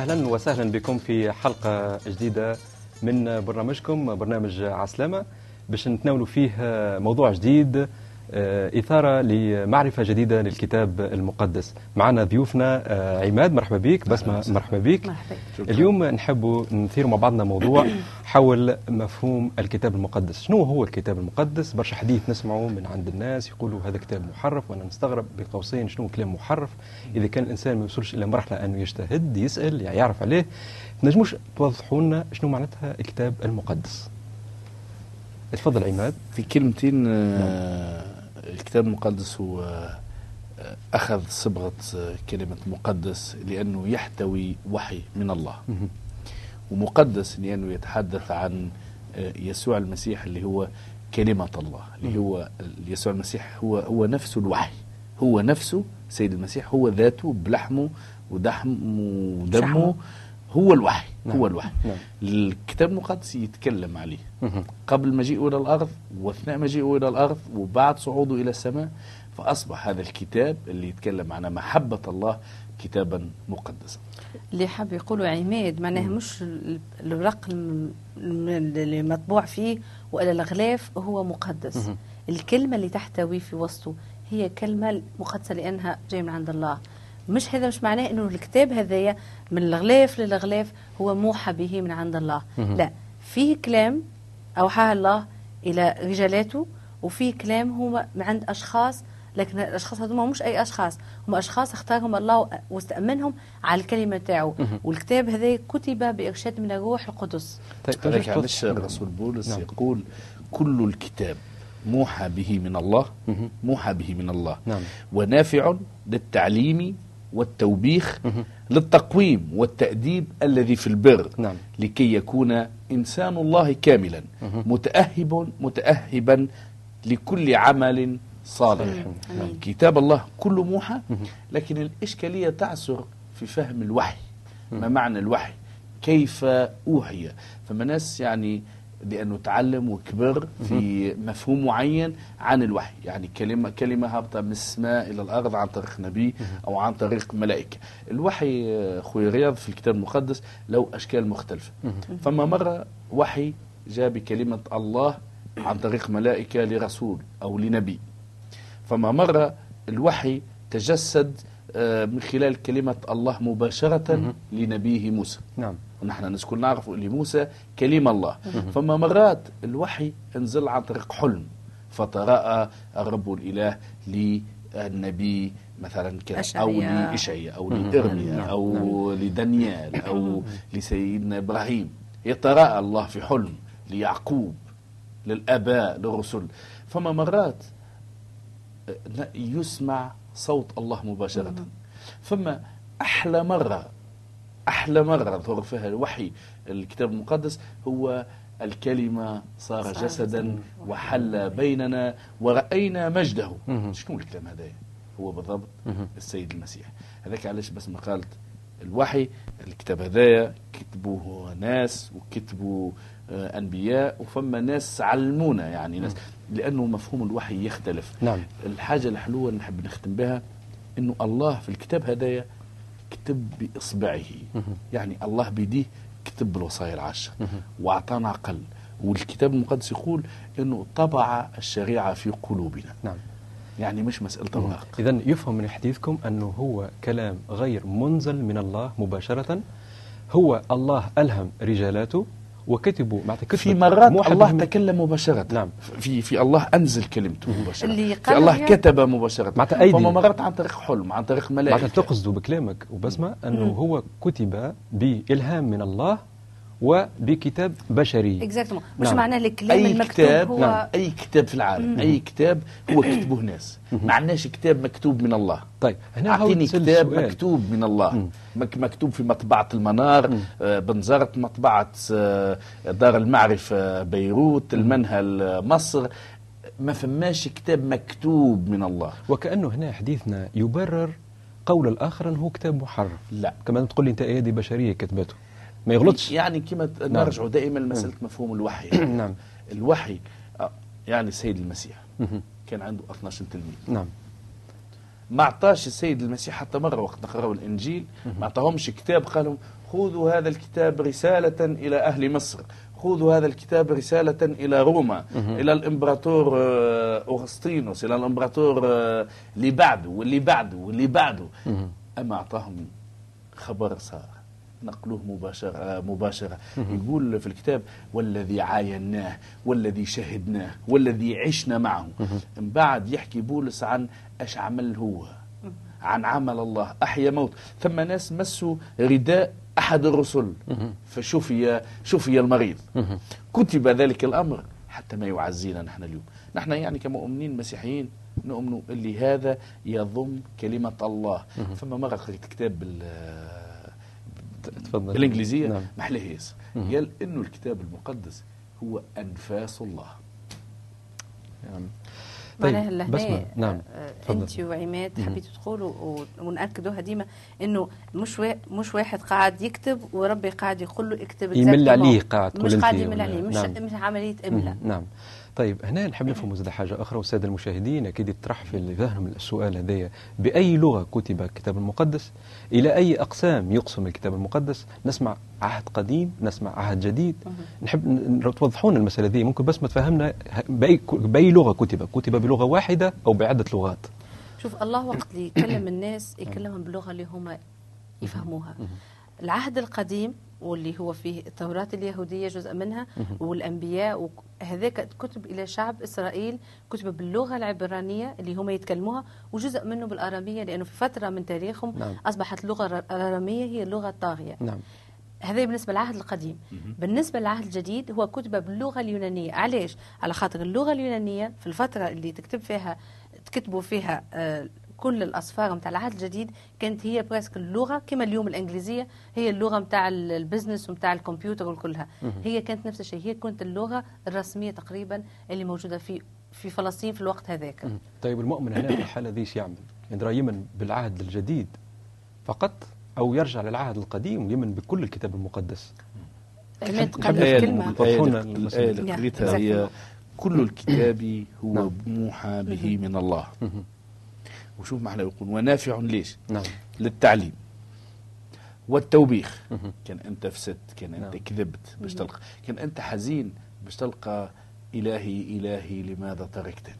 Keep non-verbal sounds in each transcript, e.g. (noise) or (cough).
أهلا وسهلا بكم في حلقة جديدة من برنامجكم برنامج عسلامة. باش نتناولوا فيه موضوع جديد إثارة لمعرفة جديدة للكتاب المقدس. معنا ضيوفنا آه، عماد مرحبا بك. بسمة مرحبا بك. مرحبا. اليوم نحب نثير مع بعضنا موضوع (coughs) حول مفهوم الكتاب المقدس. شنو هو الكتاب المقدس؟ برشا حديث نسمعه من عند الناس يقولوا هذا كتاب محرف وأنا نستغرب بقوسين شنو كلام محرف. إذا كان الإنسان ما يوصلش إلى مرحلة أنه يجتهد يسأل يعني يعرف عليه. تنجموش توضحوا لنا شنو معناتها الكتاب المقدس. تفضل عماد. في كلمتين آه، الكتاب المقدس هو آه، أخذ صبغة آه، كلمة مقدس لأنه يحتوي وحي من الله. ومقدس لأنه يتحدث عن آه، يسوع المسيح اللي هو كلمة الله اللي هو يسوع المسيح هو هو نفسه الوحي هو نفسه سيد المسيح هو ذاته بلحمه ودحمه ودمه شحمه. هو الوحي نعم. هو الوحي نعم. الكتاب المقدس يتكلم عليه مهم. قبل مجيئه إلى الأرض وأثناء مجيئه إلى الأرض وبعد صعوده إلى السماء فأصبح هذا الكتاب اللي يتكلم عن محبة الله كتابا مقدسا اللي حاب يقولوا عماد معناها مش ال- الورق الم- الم- اللي مطبوع فيه ولا الغلاف هو مقدس مهم. الكلمة اللي تحتوي في وسطه هي كلمة مقدسة لأنها جاية من عند الله مش هذا مش معناه إنه الكتاب هذايا من الغلاف للغلاف هو موحى به من عند الله. لا فيه كلام أوحاه الله إلى رجالاته وفي كلام هو من عند أشخاص لكن الأشخاص هذوما مش أي أشخاص هم أشخاص اختارهم الله واستأمنهم على الكلمة تاعو. والكتاب هذا كتب بإرشاد من الروح القدس طيب علاش الرسول بولس نعم. يقول كل الكتاب موحى به من الله. موحى به من الله نعم ونافع للتعليم والتوبيخ. للتقويم والتأديب الذي في البر نعم. لكي يكون إنسان الله كاملا. متأهب متأهبا لكل عمل صالح. آمين. كتاب الله كله موحى. لكن الإشكالية تعثر في فهم الوحي ما. معنى الوحي كيف أوحي فما ناس يعني لأنه تعلم وكبر في مفهوم معين عن الوحي. يعني كلمة كلمة هابطة من السماء إلى الأرض عن طريق نبي أو عن طريق ملائكة. الوحي أخوي رياض في الكتاب المقدس له أشكال مختلفة. فما مرة وحي جاء بكلمة الله عن طريق ملائكة لرسول أو لنبي. فما مرة الوحي تجسد آه، من خلال كلمة الله مباشرة لنبيه موسى. نعم. ونحن نسكن نعرف أن موسى كلمة الله. فما مرات الوحي انزل عن طريق حلم فتراءى الرب الإله للنبي مثلا كذا أو. لإشعياء أو. لإرميا نعم. أو لدانيال أو لسيدنا إبراهيم. يتراءى الله في حلم ليعقوب للآباء للرسل. فما مرات آه، يسمع صوت الله مباشرة. فما أحلى مرة أحلى مرة ظهر فيها الوحي الكتاب المقدس هو الكلمة صار صار جسدا وحل بيننا ورأينا مجده. شنو الكلام هذا؟ هو بالضبط. السيد المسيح. هذاك علاش بس ما قالت الوحي؟ الكتاب هذايا كتبوه ناس وكتبوا آه، أنبياء وفما ناس علمونا يعني ناس لأنه مفهوم الوحي يختلف. نعم. الحاجة الحلوة اللي نحب نختم بها إنه الله في الكتاب هدايا كتب بإصبعه. مهم. يعني الله بيديه كتب الوصايا العشر. واعطانا عقل. والكتاب المقدس يقول إنه طبع الشريعة في قلوبنا. نعم. يعني مش مسألة اوراق إذا يفهم من حديثكم أنه هو كلام غير منزل من الله مباشرة. هو الله ألهم رجالاته. وكتبوا معناتها في مرات الله تكلم مباشرة. نعم. في في الله أنزل كلمته مباشرة. اللي في الله كتب مباشرة. معناتها أيدي. فما مرات عن طريق حلم عن طريق معناتها ملائكة تقصدوا بكلامك وبسمة أنه هو كتب بإلهام من الله وبكتاب بشري. اكزاكتومون مش نعم. معناه الكلام أي المكتوب كتاب هو نعم. أي كتاب في العالم. أي كتاب هو كتبه ناس ما عندناش كتاب مكتوب من الله. طيب هنا أعطيني كتاب سؤال. مكتوب من الله. مم. مك مكتوب في مطبعة المنار آه، بنزرت مطبعة آه، دار المعرفة بيروت المنهل مصر. ما فماش كتاب مكتوب من الله. وكأنه هنا حديثنا يبرر قول الآخر أنه هو كتاب محرف. لا. كما تقول لي أنت أيدي بشرية كتبته. ما يغلطش. يعني كما ت- نرجع دائما لمسألة مفهوم الوحي. (clears throat) نعم. الوحي آه، يعني السيد المسيح. كان عنده 12 تلميذ. نعم. ما اعطاش السيد المسيح حتى مرة وقت نقرأوا الإنجيل. ما اعطاهمش كتاب قال لهم خذوا هذا الكتاب رسالة إلى أهل مصر. خذوا هذا الكتاب رسالة إلى روما. إلى الإمبراطور آه، أغسطينوس إلى الإمبراطور آه، اللي بعده واللي بعده واللي بعده أما أعطاهم خبر صار. نقلوه مباشرة مباشرة. يقول في الكتاب والذي عايناه والذي شهدناه والذي عشنا معه. من بعد يحكي بولس عن إيش عمل هو. عن عمل الله. أحيا موت. ثم ناس مسوا رداء أحد الرسل. فشفي شفي المريض. كتب ذلك الأمر حتى ما يعزينا نحن اليوم. نحن يعني كمؤمنين مسيحيين نؤمن اللي هذا يضم كلمة الله. فما مرة قريت كتاب بال تفضل بالإنجليزية نعم. محلهيس قال إنه الكتاب المقدس هو أنفاس الله نعم. طيب معناها لهنا بسمة نعم تفضل. أنت وعماد حبيتوا تقولوا و- ونأكدوها ديما إنه مش. مش واحد قاعد يكتب وربي قاعد يقول له اكتب يمل. عليه قاعد مش قاعد يمل عليه مش نعم. مش عملية إملاء. نعم طيب هنا نحب نفهم زاد حاجة أخرى. والسادة المشاهدين أكيد يطرح في ذهنهم السؤال هذايا. بأي لغة كتب الكتاب المقدس؟ إلى أي أقسام يقسم الكتاب المقدس؟ نسمع عهد قديم نسمع عهد جديد. نحب توضحون المسألة دي. ممكن بس ما تفهمنا ه- بأي, بأي لغة كتب. كتب بلغة واحدة أو بعدة لغات. شوف الله وقت اللي يكلم الناس يكلمهم باللغة اللي هم يفهموها. العهد القديم واللي هو فيه التوراة اليهودية جزء منها والأنبياء وهذاك كتب إلى شعب إسرائيل كتب باللغة العبرانية اللي هم يتكلموها وجزء منه بالآرامية لأنه في فترة من تاريخهم نعم. أصبحت اللغة الآرامية هي اللغة الطاغية. نعم. هذا بالنسبة للعهد القديم. بالنسبة للعهد الجديد هو كتب باللغة اليونانية. علاش؟ على خاطر اللغة اليونانية في الفترة اللي تكتب فيها تكتبوا فيها آه، كل الأصفار متاع العهد الجديد كانت هي presque اللغة كما اليوم الإنجليزية هي اللغة متاع ال- ال business ومتاع الكمبيوتر وكلها هي كانت نفس الشيء هي كانت اللغة الرسمية تقريبا اللي موجودة في في فلسطين في الوقت هذاك. طيب المؤمن هنا في الحالة ذي يعمل؟ يندرى يؤمن بالعهد الجديد فقط أو يرجع للعهد القديم ويمن بكل الكتاب المقدس نعم، قريتها هي. كل الكتاب هو نعم. موحى به من الله. وشوف معنى يقول ونافع ليش؟ نعم. للتعليم والتوبيخ. كان أنت فسدت كان أنت نعم. كذبت باش تلقى. كان أنت حزين باش تلقى إلهي إلهي لماذا تركتني.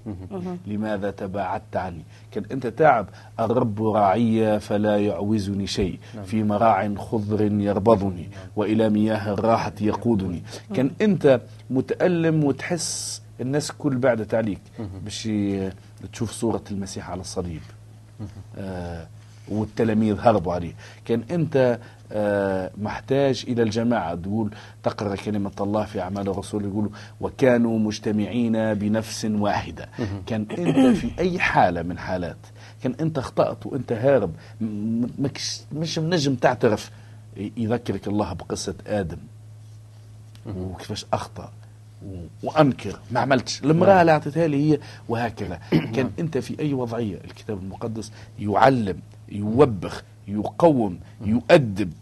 لماذا تباعدت عني؟ كان أنت تعب. الرب راعي فلا يعوزني شيء. في مراع خضر يربضني وإلى مياه الراحة يقودني. كان أنت متألم وتحس الناس كل بعدت عليك باش ي- تشوف صورة المسيح على الصليب. آه والتلاميذ هربوا عليه. كان أنت آه محتاج إلى الجماعة؟ تقول تقرأ كلمة الله في أعمال الرسول يقولوا وكانوا مجتمعين بنفس واحدة. كان أنت في أي حالة من حالات؟ كان أنت اخطأت وأنت هارب. مش منجم تعترف. يذكرك الله بقصة آدم. وكيفاش أخطأ. وأنكر ما عملتش. المرأة اللي اعطيتها لي هي وهكذا. (clears throat) كان أنت في أي وضعية؟ الكتاب المقدس يعلم يوبخ يقوم يؤدب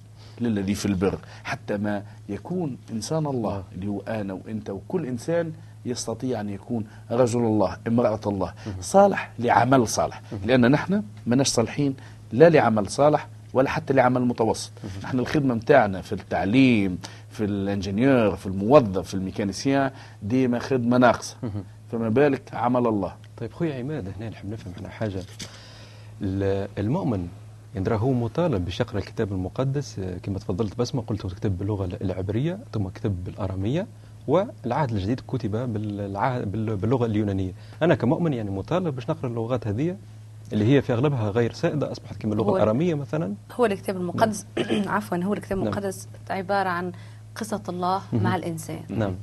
للذي في البر. حتى ما يكون إنسان الله اللي هو أنا وأنت وكل إنسان يستطيع أن يكون رجل الله امرأة الله. صالح لعمل صالح. لأن نحن ما صالحين لا لعمل صالح ولا حتى لعمل متوسط. نحن الخدمة متاعنا في التعليم في الانجنيور في الموظف في الميكانيسيان ديما خدمة ناقصة. فما بالك عمل الله. طيب خويا عماد هنا نحب نفهم إحنا حاجة. ال- المؤمن يندرى هو مطالب باش يقرا الكتاب المقدس آه، كما تفضلت بسمة قلت هو كتب باللغة العبرية ثم كتب بالأرامية والعهد الجديد كتب بالعهد بال- باللغة اليونانية. أنا كمؤمن يعني مطالب باش نقرأ اللغات هذه اللي هي في أغلبها غير سائدة أصبحت كما اللغة هو- الأرامية مثلا. هو الكتاب المقدس. (coughs) عفوا هو الكتاب نعم. المقدس عبارة عن قصة الله مع الإنسان. نعم.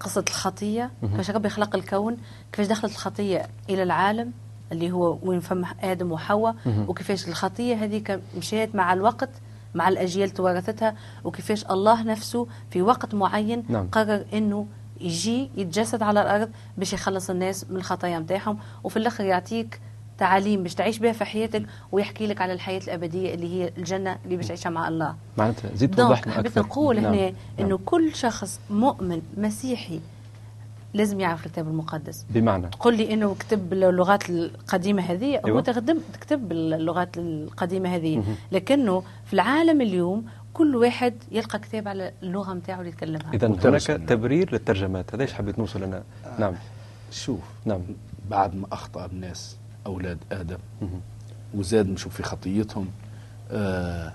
قصة الخطية. كيفاش ربي خلق الكون؟ كيفاش دخلت الخطية إلى العالم اللي هو وين فما آدم وحواء؟ وكيفاش الخطية هذيك مشيت مع الوقت مع الأجيال توارثتها وكيفاش الله نفسه في وقت معين نعم. قرر إنه يجي يتجسد على الأرض باش يخلص الناس من الخطايا متاعهم؟ وفي الآخر يعطيك تعاليم باش تعيش بها في حياتك ويحكي لك على الحياة الأبدية اللي هي الجنة اللي باش تعيشها مع الله. معناتها زيد توضح لنا حبيت أكثر. نقول نعم. هنا نعم. إنه كل شخص مؤمن مسيحي لازم يعرف الكتاب المقدس. بمعنى؟ تقول لي إنه كتب اللغات القديمة هذه أيوة. هو تخدم تكتب اللغات القديمة هذه. لكنه في العالم اليوم كل واحد يلقى كتاب على اللغة نتاعو اللي يتكلمها. إذا هناك. تبرير للترجمات. هذا إيش حبيت نوصل لنا نعم. شوف نعم. بعد ما أخطأ الناس أولاد آدم. مهم. وزاد نشوف في خطيتهم. آه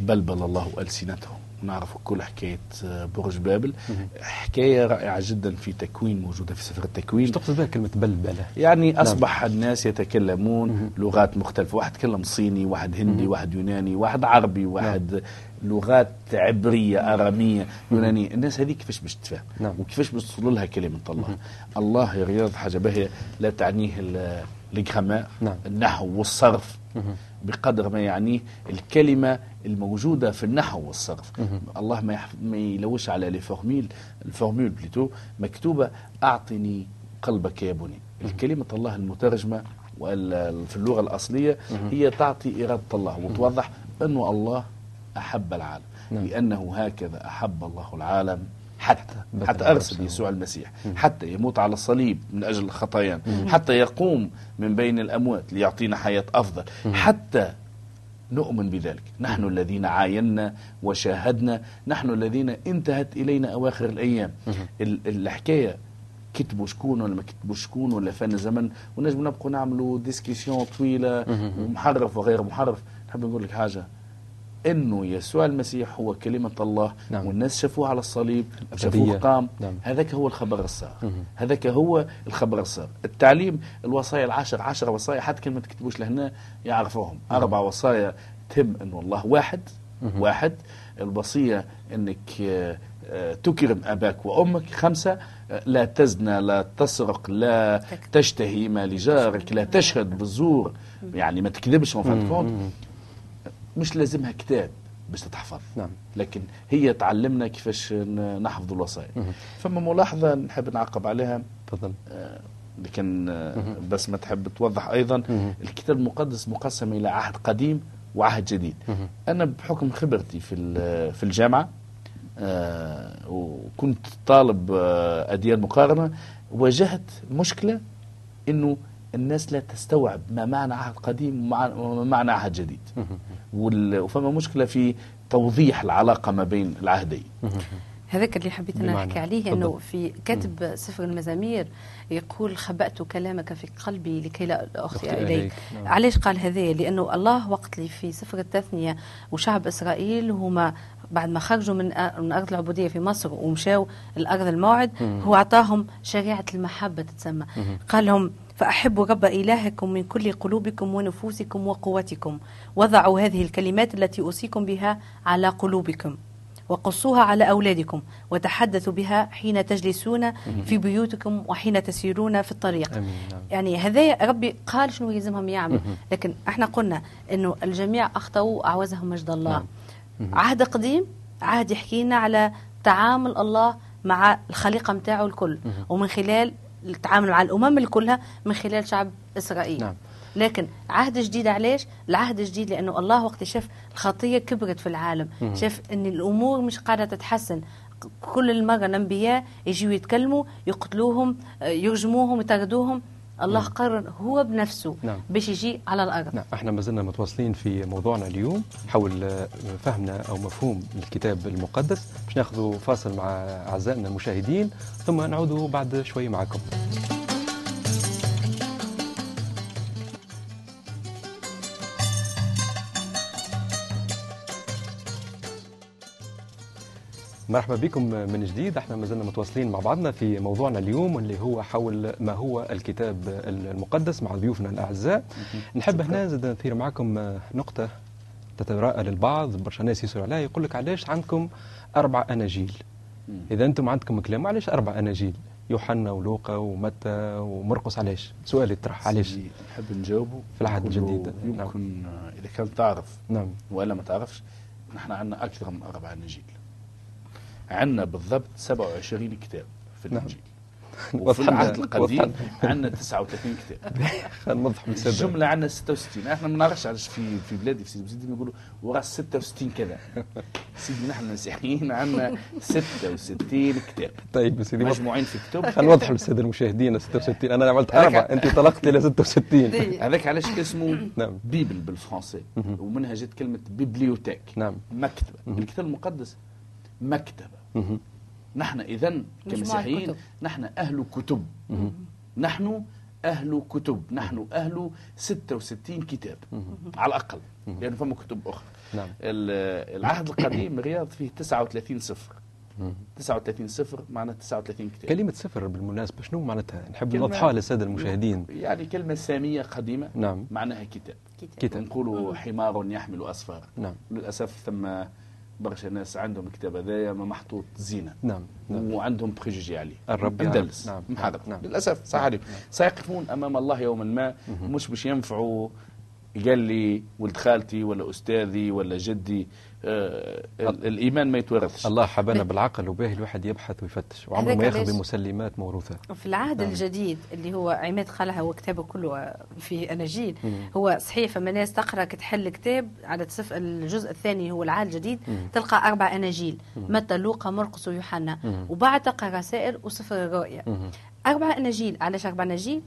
بلبل الله ألسنتهم. نعرف كل حكاية آه، برج بابل. حكاية رائعة جدا في تكوين موجودة في سفر التكوين. تقصد بها كلمة بلبله يعني أصبح الناس يتكلمون لغات مختلفة. واحد يتكلم صيني واحد هندي واحد يوناني واحد عربي واحد لغات عبرية آرامية يونانية. الناس هذه كيفاش باش تفهم؟ نعم. وكيفاش باش توصل لها كلمة الله؟ الله يا رياض حاجة باهية لا تعنيه ال- الجرامار نعم. النحو والصرف. بقدر ما يعنيه الكلمة الموجودة في النحو والصرف. الله ما, يحف... ما يلوش على لي فورميل الفورميل بليتو مكتوبة أعطني قلبك يا بني. الكلمة الله المترجمة وال- في اللغة الأصلية هي تعطي إرادة الله وتوضح أنه الله أحب العالم. نعم. لأنه هكذا أحب الله العالم. حتى حتى. أرسل يسوع المسيح. حتى يموت على الصليب من أجل الخطايا حتى يقوم من بين الأموات ليعطينا حياة أفضل. حتى نؤمن بذلك. نحن الذين عاينا وشاهدنا. نحن الذين انتهت إلينا أواخر الأيام. ال- الحكاية كتبوا شكون ولا ما كتبوا شكون ولا فن زمن ونجم نبقوا نعملوا ديسكسيون طويلة. ومحرف وغير محرف. نحب نقول لك حاجة. إنه يسوع المسيح هو كلمة الله نعم. والناس شافوه على الصليب. شافوه قام نعم. هذاك هو الخبر الصار هذاك هو الخبر الصار التعليم الوصايا العشر عشر وصايا حتى كلمة تكتبوش لهنا يعرفوهم. أربع وصايا تهم أنه الله. واحد واحد الوصية أنك آه، تكرم أباك وأمك. خمسة آه، لا تزنى لا تسرق لا تشتهي ما لجارك لا تشهد بالزور. يعني ما تكذبش فهمت مش لازمها كتاب باش تتحفظ. نعم. لكن هي تعلمنا كيفاش نحفظ الوصايا فما ملاحظة نحب نعقب عليها. تفضل. آه، لكن آه، بس ما تحب توضح أيضا. الكتاب المقدس مقسم إلى عهد قديم وعهد جديد. أنا بحكم خبرتي في في الجامعة آه، وكنت طالب أديان مقارنة واجهت مشكلة إنه الناس لا تستوعب ما معنى عهد قديم وما معنى عهد جديد. وفما مشكلة في توضيح العلاقة ما بين العهدين. هذاك اللي حبيت أنا. نحكي عليه. إنه في كاتب سفر المزامير يقول خبأت كلامك في قلبي لكي لا أخطئ إليك إليك. نعم. علاش قال هذا لأنه الله وقت اللي في سفر التثنية وشعب إسرائيل هما بعد ما خرجوا من من أرض العبودية في مصر ومشاو الأرض الموعد هو أعطاهم شريعة المحبة تتسمى قال لهم فأحبوا رب إلهكم من كل قلوبكم ونفوسكم وقوتكم وضعوا هذه الكلمات التي أوصيكم بها على قلوبكم وقصوها على أولادكم وتحدثوا بها حين تجلسون في بيوتكم وحين تسيرون في الطريق. أمين نعم. يعني هذا ربي قال شنو يلزمهم يعمل لكن إحنا قلنا إنه الجميع أخطأوا اعوزهم مجد الله. عهد قديم عهد يحكي لنا على تعامل الله مع الخليقة نتاعو الكل. ومن خلال التعامل مع الأمم الكلها من خلال شعب إسرائيل. نعم. لكن عهد جديد علاش العهد الجديد لأنه الله وقت شاف الخطية كبرت في العالم. شاف إن الأمور مش قاعدة تتحسن. كل المرة الأنبياء يجوا يتكلموا يقتلوهم يرجموهم يطردوهم الله قرر هو بنفسه نعم. باش يجي على الأرض. نعم إحنا ما زلنا متواصلين في موضوعنا اليوم حول آه، فهمنا أو مفهوم الكتاب المقدس. باش ناخذ فاصل مع أعزائنا المشاهدين ثم نعود بعد شوي معكم. مرحبا بكم من جديد. إحنا ما زلنا متواصلين مع بعضنا في موضوعنا اليوم واللي هو حول ما هو الكتاب المقدس مع ضيوفنا الأعزاء. نحب هنا زاد نثير معكم نقطة تتراءى للبعض. برشا ناس يسألوا عليها. يقول لك علاش عندكم أربع أناجيل؟ إذا أنتم عندكم كلام علاش أربع أناجيل؟ يوحنا ولوقا ومتى ومرقس علاش؟ سؤال يطرح علاش؟ نحب نجاوبه. في العهد الجديد. نعم. يمكن آه، إذا كان تعرف نعم. ولا ما تعرفش نحن عندنا أكثر من أربع أناجيل. عندنا بالضبط 27 كتاب في نعم. الإنجيل. (laughs) وفي العهد القديم. عندنا 39 كتاب. (laughs) خلينا نوضح الجملة عندنا 66 إحنا ما نعرفش علاش في في بلادي في سيدي بوزيد يقولوا وراس 66 كذا. (laughs) سيدي نحن المسيحيين عندنا 66 كتاب. طيب يا سيدي مجموعين في كتب خلينا نوضح للساده المشاهدين 66 أنا عملت أربعة. أنت طلقت إلى 66 دي. هذاك علاش اسمه نعم. Bible بالفرنسي. ومنها جت كلمة bibliothèque. نعم. مكتبة. الكتاب المقدس مكتبة. نحن إذا كمسيحيين. نحن أهل كتب. نحن أهل كتب. نحن أهل 66 كتاب. على الأقل. لأنه فما كتب أخرى. نعم. ال- العهد القديم رياض فيه 39 صفر 39 صفر معناه 39 كتاب. كلمة صفر بالمناسبة شنو معناتها؟ نحب كلمة- نوضحها للسادة المشاهدين. يعني كلمة سامية قديمة نعم. معناها كتاب. كتاب. نقولوا حمار يحمل أسفار نعم. للأسف ثم برشا ناس عندهم الكتاب هذايا ما محطوط زينة. نعم نعم. وعندهم بريجيجي عليه الرب. مدلس نعم. محرف نعم. للأسف صح عليك سيقفون أمام الله يوما ما. مش باش ينفعوا. قال لي ولد خالتي ولا أستاذي ولا جدي الإيمان ما يتورثش. الله حبانا بالعقل وباهي الواحد يبحث ويفتش وعمره ما ياخذ بمسلمات موروثه في العهد نعم. الجديد اللي هو عماد قالها هو كتابه كله في أناجيل هو صحيح فما ناس تقرأ كتحل كتاب على تصف الجزء الثاني هو العهد الجديد تلقى أربع أناجيل متى لوقا مرقس ويوحنا. وبعد تلقى رسائل وسفر الرؤيا أربع أناجيل علاش أربع أناجيل؟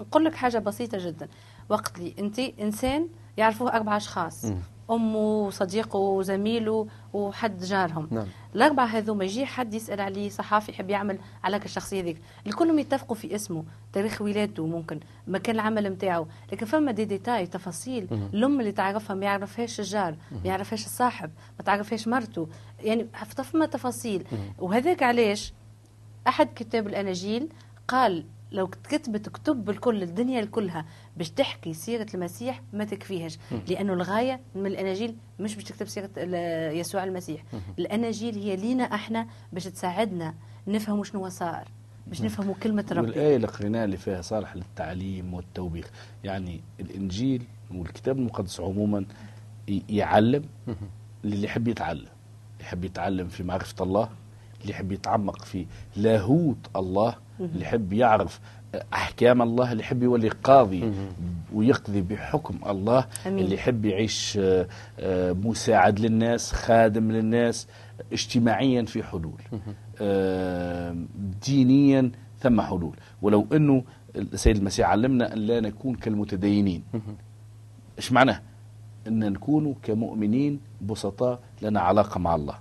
نقول لك حاجة بسيطة جدا. وقت لي أنت إنسان يعرفوه أربع أشخاص. أمه وصديقه وزميله وحد جارهم. نعم. الأربعة هذوما يجي حد يسأل عليه صحافي يحب يعمل على الشخصية ذيك. الكلهم يتفقوا في اسمه تاريخ ولادته ممكن مكان العمل نتاعو لكن فما دي ديتاي تفاصيل الأم اللي تعرفها ما يعرفهاش الجار ما يعرفهاش الصاحب ما تعرفهاش مرته. يعني فما تفاصيل. وهذاك علاش أحد كتاب الأناجيل قال لو كتبت كتب بالكل الدنيا كلها باش تحكي سيرة المسيح ما تكفيهش لأنه الغاية من الأناجيل مش باش تكتب سيرة يسوع المسيح. الأناجيل هي لينا إحنا باش تساعدنا نفهموا شنو صار باش نفهموا كلمة ربي. والآية اللي قريناها اللي فيها صالح للتعليم والتوبيخ يعني الإنجيل والكتاب المقدس عموما يعلم للي يحب يتعلم. يحب يتعلم في معرفة الله اللي يحب يتعمق في لاهوت الله اللي يحب يعرف أحكام الله اللي يحب يولي قاضي ويقضي بحكم الله أمين. اللي يحب يعيش آه، آه، مساعد للناس خادم للناس اجتماعيا في حلول آه، دينيا ثم حلول ولو أنه السيد المسيح علمنا أن لا نكون كالمتدينين إيش معناه إن نكون كمؤمنين بسطاء لنا علاقة مع الله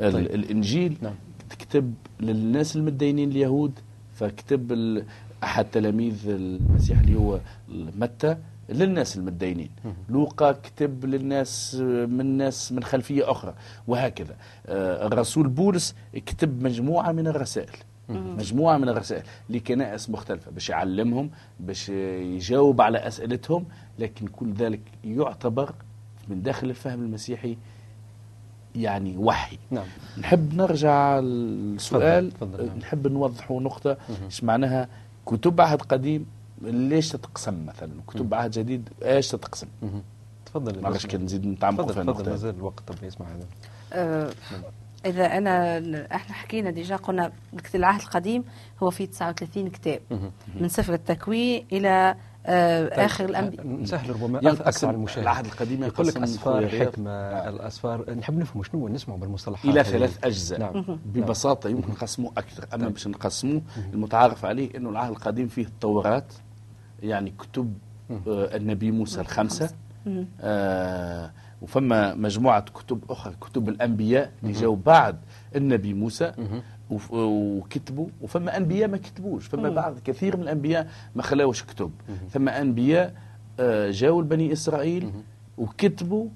ال- طيب. الإنجيل نعم. تكتب للناس المتدينين اليهود فكتب أحد تلاميذ المسيح اللي هو متى للناس المتدينين. لوقا كتب للناس من ناس من خلفية أخرى. وهكذا. آه، الرسول بولس كتب مجموعة من الرسائل. مجموعة من الرسائل لكنائس مختلفة. باش يعلمهم باش يجاوب على أسئلتهم لكن كل ذلك يعتبر من داخل الفهم المسيحي يعني وحي. نعم. نحب نرجع للسؤال. تفضل، تفضل، نعم. نحب نوضحوا نقطة. إيش معناها؟ كتب عهد قديم ليش تتقسم مثلا؟ كتب عهد جديد إيش تتقسم. تفضل. معلش كان نزيد نتعمق تفضل في تفضل النقطة. مازال الوقت طب يسمع هذا. آه، إذا أنا إحنا حكينا ديجا قلنا العهد القديم هو فيه 39 كتاب. من سفر التكوين إلى آه، آخر الأنبياء. نسهل ربما. ينقسم أكثر على المشاهد. العهد القديم يقول لك أسفار خويا رياض. حكمة آه. الأسفار. نحب نفهم شنو نسمعوا بالمصطلحات إلى. ثلاث أجزاء. نعم. ببساطة يمكن نقسموه أكثر. أما باش نقسموه المتعارف عليه إنه العهد القديم فيه التوراة يعني كتب آه، النبي موسى الخمسة. آه وفما مجموعة كتب أخرى كتب الأنبياء اللي جاوا بعد النبي موسى. وكتبوا وفما أنبياء ما كتبوش. فما بعض كثير من الأنبياء ما خلاوش كتب. فما أنبياء آه، جاوا لبني إسرائيل وكتبوا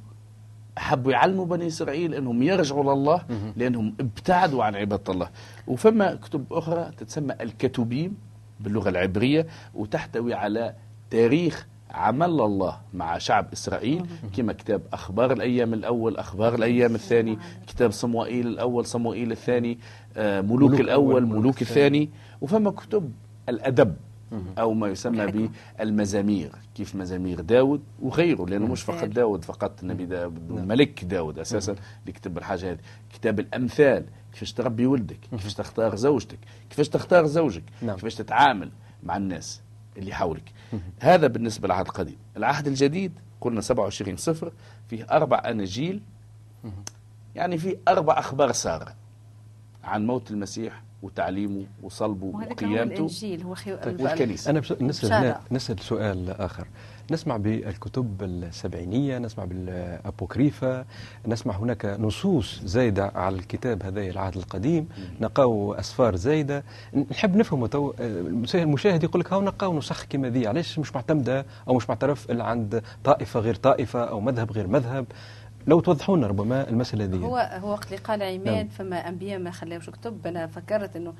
حبوا يعلموا بني إسرائيل أنهم يرجعوا لله لأنهم ابتعدوا عن عبادة الله. وفما كتب أخرى تتسمى الكتبيم باللغة العبرية وتحتوي على تاريخ عمل الله مع شعب إسرائيل كما كتاب أخبار الأيام الأول أخبار الأيام الثاني كتاب صموئيل الأول صموئيل الثاني. ملوك, ملوك الأول الأول، ملوك الثاني. وفما كتب الأدب أو ما يسمى. بالمزامير. كيف مزامير؟ داود وغيره لأنه مش فقط. داود فقط النبي داود الملك داود أساسا اللي كتب الحاجة هذه. كتاب الأمثال كيفاش تربي ولدك كيفاش تختار زوجتك كيفاش تختار زوجك نعم. كيفاش تتعامل مع الناس اللي حولك. هذا بالنسبة للعهد القديم. العهد الجديد قلنا 27 صفر فيه أربع أناجيل. يعني فيه أربع أخبار سارة. عن موت المسيح وتعليمه وصلبه وقيامته. الإنجيل هو خيو... طيب، والكنيسة. أنا بس- نسأل بشارة. هنا نسأل سؤال آخر. نسمع بالكتب السبعينية نسمع بالأبوكريفا نسمع هناك نصوص زايدة على الكتاب هذا العهد القديم نقاو أسفار زايدة. نحب نفهم تو المشاهد يقول لك هاو نقاو نسخ كما ذي؟ علاش مش معتمدة أو مش معترف إلا عند طائفة غير طائفة أو مذهب غير مذهب؟ لو توضحوا لنا ربما المسألة ذي هو هو وقت اللي قال عماد نعم. فما أنبياء ما خلاوش كتب. أنا فكرت ال-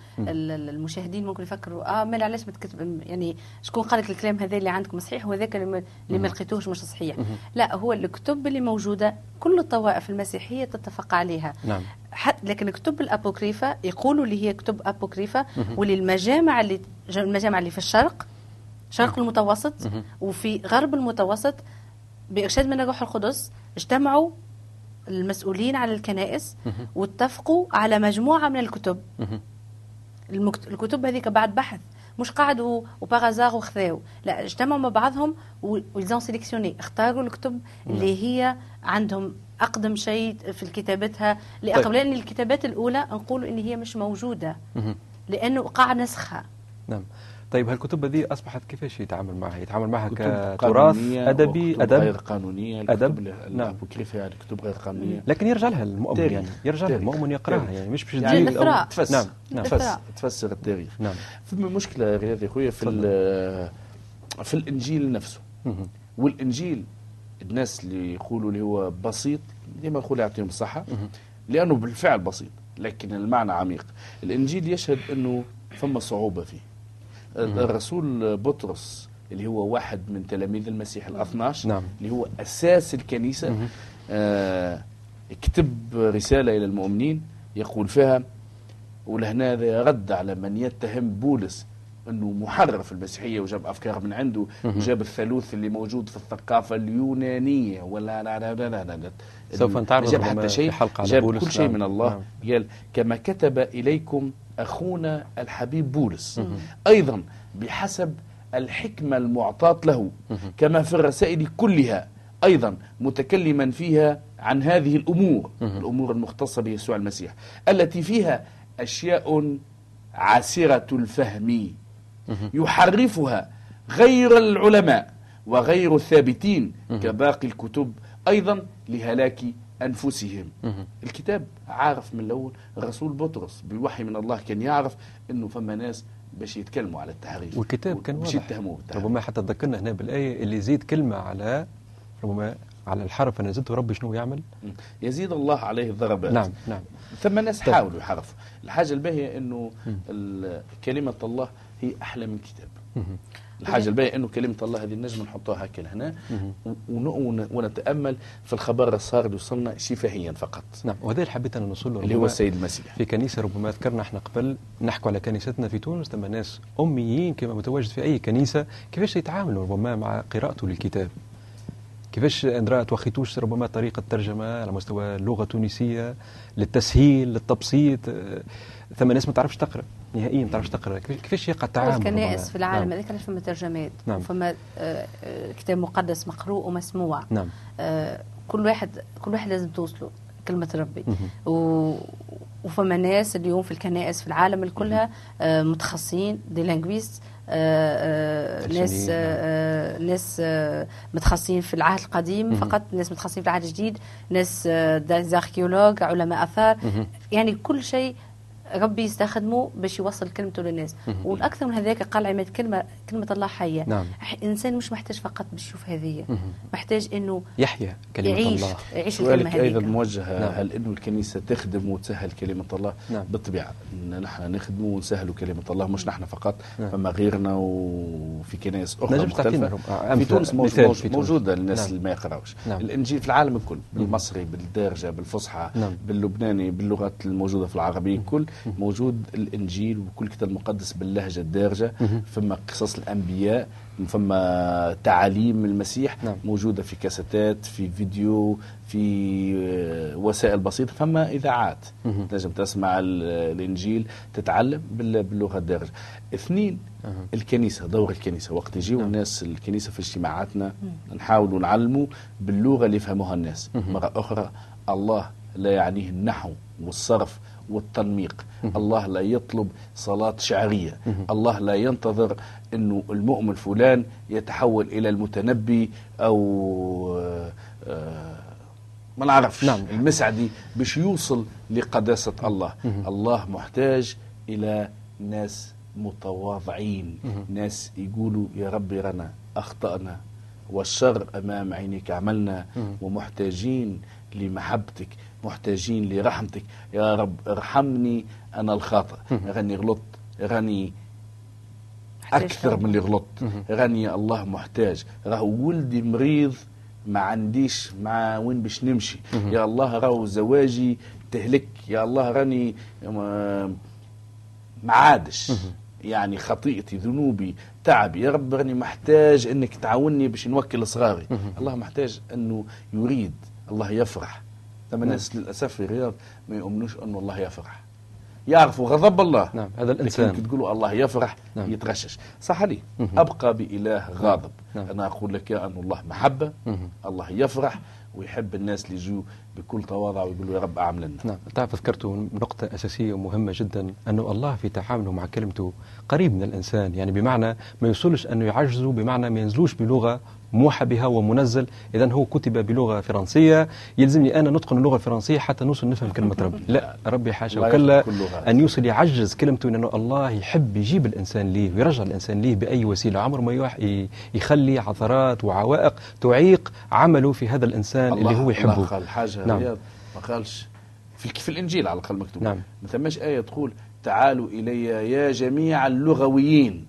المشاهدين ممكن يفكروا آه مال علاش ما تكتب يعني شكون قال لك الكلام هذا اللي عندكم صحيح وهذاك اللي ما- ما لقيتوش مش صحيح. لا هو الكتب اللي موجودة كل الطوائف المسيحية تتفق عليها. نعم. حتى لكن كتب الابوكريفا يقولوا اللي هي كتب ابوكريفا واللي المجامع اللي المجامع اللي في الشرق شرق المتوسط وفي غرب المتوسط بإرشاد من الروح القدس اجتمعوا المسؤولين على الكنائس واتفقوا على مجموعة من الكتب. الكتب هذيك بعد بحث. مش قعدوا و par hasard وخذاو. لا اجتمعوا مع بعضهم و ils ont sélectionné. اختاروا الكتب اللي هي عندهم أقدم شيء في كتابتها طيب. لأن الكتابات الأولى نقولوا إن هي مش موجودة. لأنه وقع نسخها نعم. طيب هالكتب هذه أصبحت كيفاش يتعامل معها يتعامل معها كتراث أدبي وكتب غير أدب. الكتب نعم. الأبوكريفة يعني كتب غير قانونية لكن يرجع لها المؤمن تاريخ. يعني يرجع لها. المؤمن يقرأها تاريخ. يعني مش باش يعني. أو- تفسر نعم نعم. تفسر, تفسر التاريخ نعم فما مشكلة رياض يا خويا في في الإنجيل نفسه مهم. والإنجيل الناس اللي يقولوا اللي هو بسيط ديما نقول يعطيهم الصحة لأنه بالفعل بسيط لكن المعنى عميق الإنجيل يشهد أنه فما صعوبة فيه الرسول بطرس اللي هو واحد من تلاميذ المسيح ال 12 نعم. اللي هو أساس الكنيسة آه كتب رسالة إلى المؤمنين يقول فيها ولهنا هذا رد على من يتهم بولس إنه محرف المسيحية وجاب أفكار من عنده وجاب الثالوث اللي موجود في الثقافة اليونانية ولا لا لا لا لا, لا, لا سوف نتعرض جاب حتى شيء على جاب كل شيء نعم. من الله نعم. قال كما كتب إليكم أخونا الحبيب بولس. أيضا بحسب الحكمة المعطاة له كما في الرسائل كلها أيضا متكلما فيها عن هذه الأمور الأمور المختصة بيسوع المسيح التي فيها أشياء عسره الفهم. يحرفها غير العلماء وغير الثابتين كباقي الكتب أيضا لهلاك أنفسهم. الكتاب عارف من الأول الرسول بطرس بوحي من الله كان يعرف إنه فما ناس باش يتكلموا على التحريف. والكتاب كان واضح. يتهموه. ربما حتى تذكرنا هنا بالآية اللي يزيد كلمة على ربما على الحرف أنا زدت ربي شنو يعمل؟ يزيد الله عليه الضربات. نعم نعم. ثم ناس طيب. حاولوا يحرفوا. الحاجة الباهية إنه ال- كلمة الله هي أحلى من كتاب. الحاجة الباهية إنه كلمة الله هذه النجم نحطوها هكا لهنا ون- ون- ونتأمل في الخبر الصار اللي وصلنا شفهيا فقط. نعم وهذا اللي حبيت أنا نوصل له اللي هو السيد المسيح. في كنيسة ربما ذكرنا إحنا قبل نحكوا على كنيستنا في تونس ثم ناس أميين كما متواجد في أي كنيسة. كيفاش يتعاملوا ربما مع قراءته للكتاب؟ كيفاش اندرا توخيتوش ربما طريقة ترجمة على مستوى اللغة التونسية للتسهيل للتبسيط آه، ثم ناس ما تعرفش تقرأ نهائيا ما تعرفش تقرأ كيفاش- يقع التعامل الكنائس؟ في العالم نعم. هذاك علاش فما ترجمات نعم. وفما آه، كتاب مقدس مقروء ومسموع نعم آه، كل واحد كل واحد لازم توصله كلمة ربي. و... وفما ناس اليوم في الكنائس في العالم كلها متخصصين des linguistes ناس آه، آه، ناس آه، متخصصين في العهد القديم. فقط ناس متخصصين في العهد الجديد ناس archéologues علماء آثار. يعني كل شيء ربي يستخدمه باش يوصل كلمته للناس. والأكثر من هذاك قال عماد كلمة كلمة الله حية نعم. ح- إنسان مش محتاج فقط باش يشوف هذه. محتاج إنه يحيى كلمة يعيش الله يعيش الكلمة سؤالك أيضا موجه نعم. هل إنه الكنيسة تخدم وتسهل كلمة الله نعم. بالطبيعة إن نحن نخدموا ونسهلوا كلمة الله مش نحن فقط نعم. فما غيرنا وفي كنائس أخرى نجم مختلفة رب- في تونس في تونس. موجودة للناس نعم. اللي ما يقراوش نعم. الانجيل في العالم الكل بالمصري بالدارجة بالفصحى نعم. باللبناني باللغات الموجودة في العربيه الكل موجود الإنجيل وكل كتاب مقدس باللهجة الدارجة فما قصص قصص الأنبياء فما تعاليم المسيح نعم. موجودة في كاسيتات في فيديو في آه، وسائل بسيطة فما إذاعات مهم. تنجم تسمع ال- الإنجيل تتعلم بال- باللغة الدارجة اثنين أها. الكنيسة دور الكنيسة وقت يجيو نعم. الناس الكنيسة في اجتماعاتنا نحاول نعلموا باللغة اللي يفهموها الناس. مرة أخرى الله لا يعنيه النحو والصرف والتنميق. الله لا يطلب صلاة شعرية. الله لا ينتظر أنه المؤمن فلان يتحول إلى المتنبي أو آه، آه، ما نعرفش. نعم. المسعدي باش يوصل لقداسة الله. الله محتاج إلى ناس متواضعين. ناس يقولوا يا ربي رانا أخطأنا والشر أمام عينيك عملنا ومحتاجين لمحبتك. محتاجين لرحمتك. يا رب ارحمني أنا الخاطئ. راني غلطت. راني أكثر. من اللي غلطت. راني يا الله محتاج. راهو ولدي مريض ما عنديش مع وين باش نمشي. يا الله راهو زواجي تهلك. يا الله راني ما ما عادش. يعني خطيئتي ذنوبي تعبي. يا رب راني محتاج إنك تعاوني باش نوكل صغاري. الله محتاج إنه يريد. الله يفرح. ثم الناس للأسف في الرياض ما يؤمنوش انه الله يفرح. يعرفوا غضب الله. نعم هذا لكن الإنسان. كي تقولوا الله يفرح نعم. يتغشش. صح لي. أبقى بإله غاضب. نعم. أنا أقول لك يا أن الله محبة. مهم. الله يفرح. ويحب الناس اللي يجوا بكل تواضع ويقولوا يا رب اعمل لنا نعم تعرف ذكرت نقطة أساسية ومهمة جدا أنه الله في تعامله مع كلمته قريب من الإنسان يعني بمعنى ما يوصلش أنه يعجزوا بمعنى ما ينزلوش بلغة موحى بها ومنزل. إذا هو كتب بلغة فرنسية يلزمني أنا نتقن اللغة الفرنسية حتى نوصل نفهم كلمة ربي. لا ربي حاشا لا وكلا. أن يوصل يعجز كلمته لأنه الله يحب يجيب الإنسان ليه ويرجع الإنسان ليه بأي وسيلة. عمره ما يخلي عثرات وعوائق تعيق عمله في هذا الإنسان. اللي هو الله يحبه. قال حاجة نعم. رياض ما قالش في, في الإنجيل على الأقل مكتوب. نعم. ما ثماش آية تقول تعالوا إلي يا جميع اللغويين.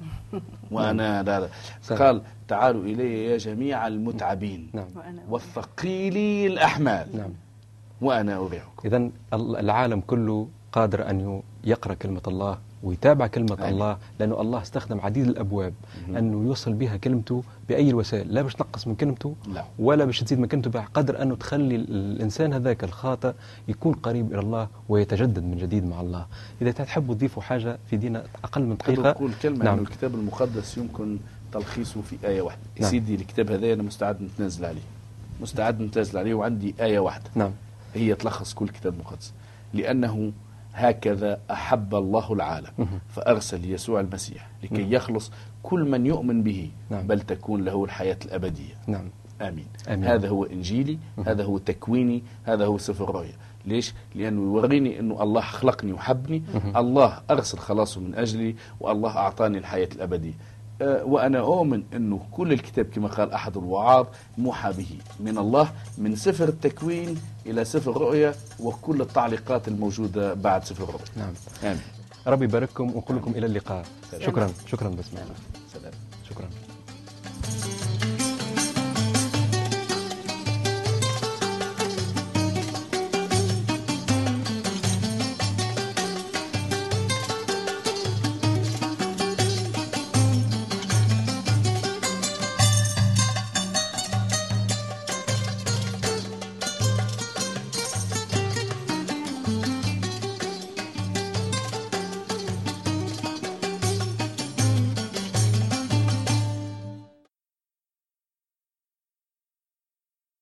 (laughs) وأنا لا لا. صحيح. قال تعالوا إلي يا جميع المتعبين. نعم. وأنا والثقيلي الأحمال. نعم. وأنا اريحكم إذا العالم كله قادر أن يقرأ كلمة الله. ويتابع كلمة آمين. الله لأنه الله استخدم عديد الأبواب أنه يوصل بها كلمته بأي الوسائل لا باش تنقص من كلمته لا. ولا باش تزيد من كلمته بقدر أنه تخلي الإنسان هذاك الخاطئ يكون قريب إلى الله ويتجدد من جديد مع الله إذا تحبوا تضيفوا حاجة في دينا أقل من دقيقة تقول كلمة نعم. نعم. الكتاب المقدس يمكن تلخيصه في واحدة يا نعم. سيدي الكتاب هذا أنا مستعد نتنازل عليه مستعد نتنازل عليه وعندي آية واحدة نعم هي تلخص كل كتاب مقدس لأنه هكذا أحب الله العالم. فأرسل يسوع المسيح لكي يخلص كل من يؤمن به نعم. بل تكون له الحياة الأبدية نعم آمين. آمين. هذا هو إنجيلي هذا هو تكويني هذا هو سفر الرؤيا ليش؟ لأنه يوريني أنه الله خلقني وحبني الله أرسل خلاصه من أجلي والله أعطاني الحياة الأبدية وأنا أؤمن أنه كل الكتاب كما قال أحد الوعاظ موحى به. من الله من سفر التكوين إلى سفر الرؤيا وكل التعليقات الموجودة بعد سفر الرؤيا نعم. آمين. ربي يبارككم ونقول لكم إلى اللقاء. شكرا. شكرا بسم الله